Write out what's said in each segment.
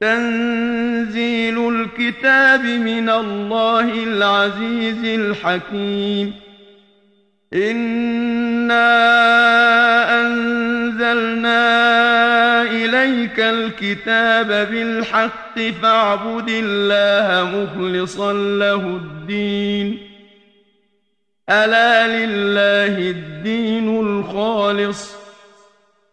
تنزيل الكتاب من الله العزيز الحكيم. إنا أنزلنا إليك الكتاب بالحق فاعبد الله مخلصا له الدين. ألا لله الدين الخالص.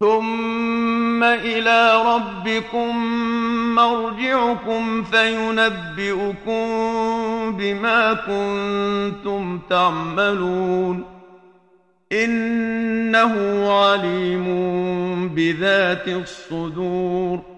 ثم إلى ربكم مرجعكم فينبئكم بما كنتم تعملون إنه عليم بذات الصدور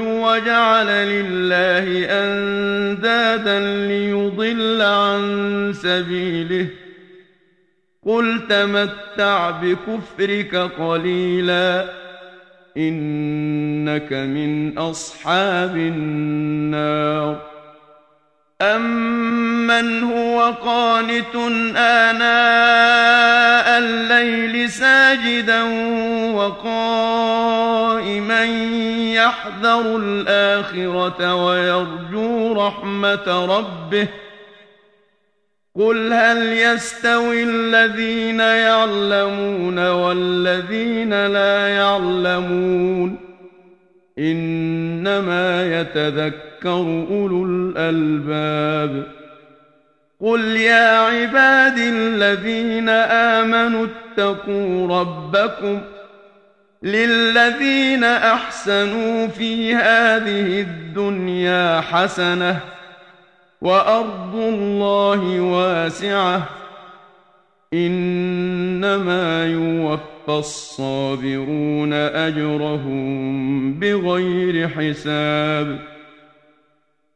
وجعل لله أندادا ليضل عن سبيله. قل تمتع بكفرك قليلا إنك من أصحاب النار. أمن هو قانت آناء الليل ساجدا وقائما يحذر الآخرة ويرجو رحمة ربه قل هل يستوي الذين يعلمون والذين لا يعلمون إنما يتذكر أولو الألباب. قل يا عبادي الذين آمنوا اتقوا ربكم للذين أحسنوا في هذه الدنيا حسنة وأرض الله واسعة. إنما يوفى الصابرون أجرهم بغير حساب.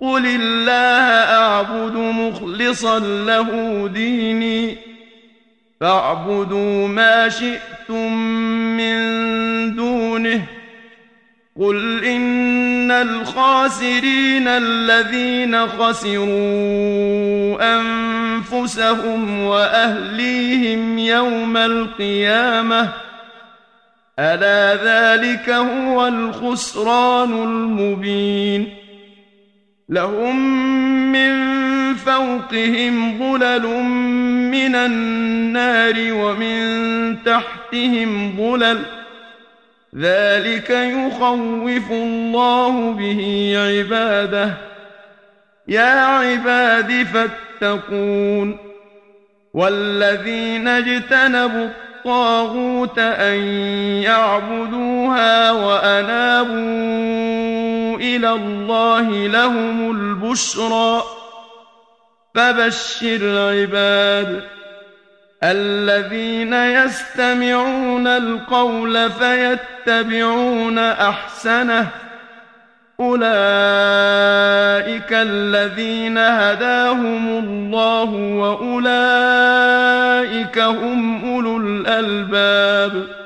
قل الله أعبد مخلصا له ديني فاعبدوا ما شئتم من دونه قل إن الخاسرين الذين خسروا أنفسهم وأهليهم يوم القيامة ألا ذلك هو الخسران المبين لهم من فوقهم ظلل من النار ومن تحتهم ظلل. ذلك يخوف الله به عباده. يا عباد فاتقون. والذين اجتنبوا الطاغوت أن يعبدوها وأنابوا إلى الله لهم البشرى. فبشر عباد الذين يستمعون القول فيتبعون أحسنه. أولئك الذين هداهم الله وأولئك هم أولو الألباب.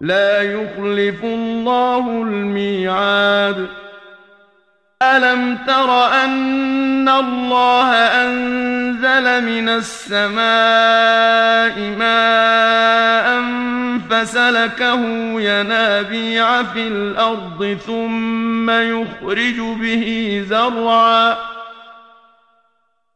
لا يخلف الله الميعاد. ألم تر أن الله أنزل من السماء ماء فسلكه ينابيع في الأرض ثم يخرج به زرعاً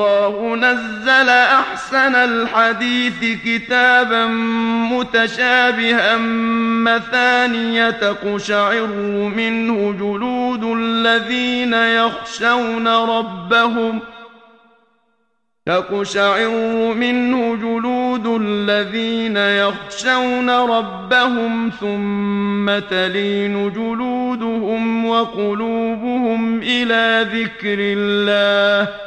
الله نزل أحسن الحديث كتابا متشابها مثانية تقشعر منه جلود الذين يخشون ربهم تقشعر منه جلود الذين يخشون ربهم ثم تلين جلودهم وقلوبهم إلى ذكر الله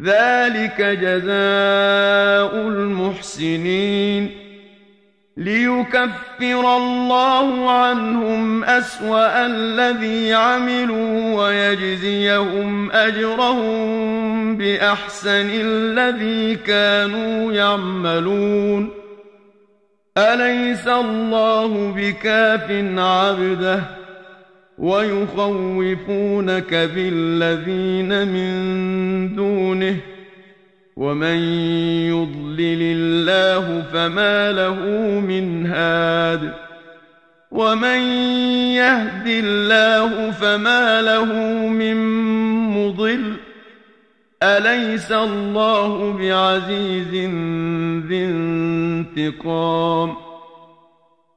ذلك جزاء المحسنين. ليكفر الله عنهم أسوأ الذي عملوا ويجزيهم أجرهم بأحسن الذي كانوا يعملون. أليس الله بكاف عبده؟ ويخوفونك بالذين من دونه ومن يضلل الله فما له من هاد ومن يهد الله فما له من مضل أليس الله بعزيز ذي انتقام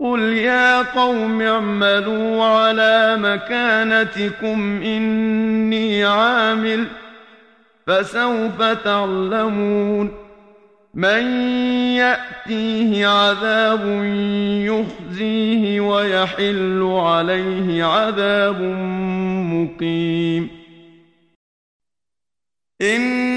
قل يا قوم اعملوا على مكانتكم إني عامل فسوف تعلمون من يأتيه عذاب يخزيه ويحل عليه عذاب مقيم إِنَّا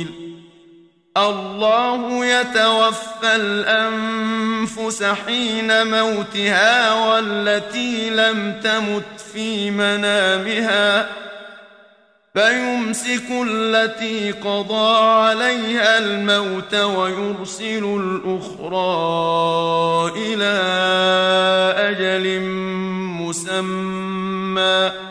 الله يتوفى الأنفس حين موتها والتي لم تمت في منامها فيمسك التي قضى عليها الموت ويرسل الأخرى إلى أجل مسمى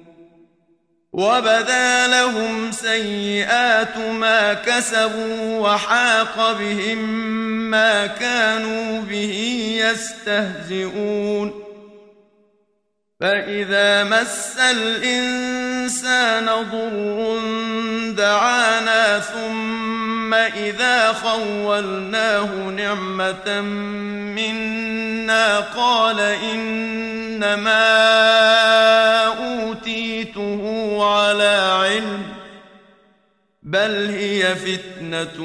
وبدا لهم سيئات ما كسبوا وحاق بهم ما كانوا به يستهزئون. فإذا مس الإنسان ضر دعانا ثم إذا خولناه نعمة منا قال إنما أوتيته على علم بل هي فتنة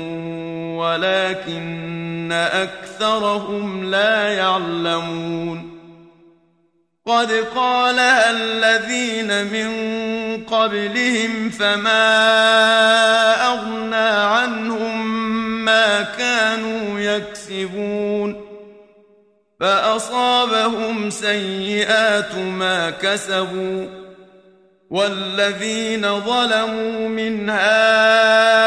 ولكن أكثرهم لا يعلمون قد قالها الذين من قبلهم فما أغنى عنهم ما كانوا يكسبون فأصابهم سيئات ما كسبوا والذين ظلموا من هؤلاء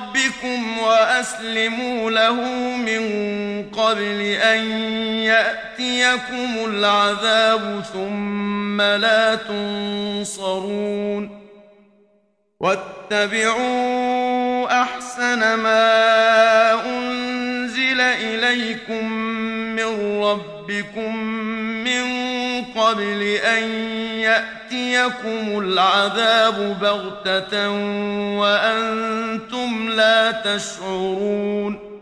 وأسلموا له من قبل أن يأتيكم العذاب ثم لا تنصرون واتبعوا أحسن ما أنزل إليكم من ربكم من قبل أن يأتيكم العذاب بغتة وأنتم لا تشعرون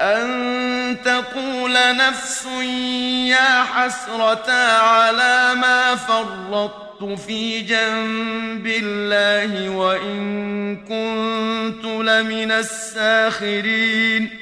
أن تقول نفس يا حسرة على ما فرطت في جنب الله وإن كنت لمن الساخرين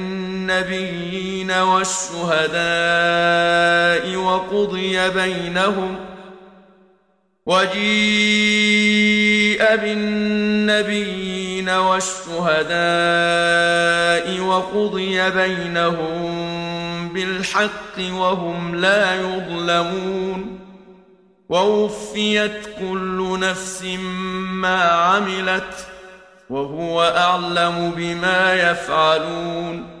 النبيين والشهداء وقضي بينهم وجيء بالنبيين والشهداء وقضي بينهم بالحق وهم لا يظلمون ووفيت كل نفس ما عملت وهو أعلم بما يفعلون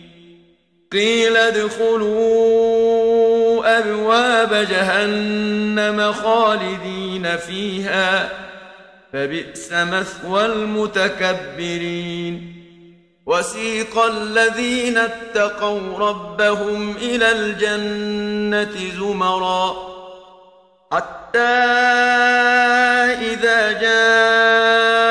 قيل ادخلوا أبواب جهنم خالدين فيها فبئس مثوى المتكبرين. وسيق الذين اتقوا ربهم إلى الجنة زمرا حتى إذا جاءوها وفتحت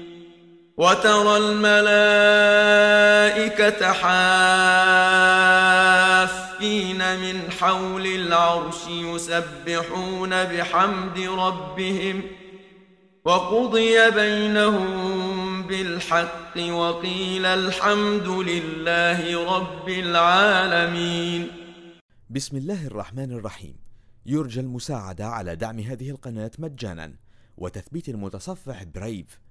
وترى الملائكة حافين من حول العرش يسبحون بحمد ربهم وقضي بينهم بالحق وقيل الحمد لله رب العالمين. بسم الله الرحمن الرحيم. يرجى المساعدة على دعم هذه القناة مجانا وتثبيت المتصفح برايف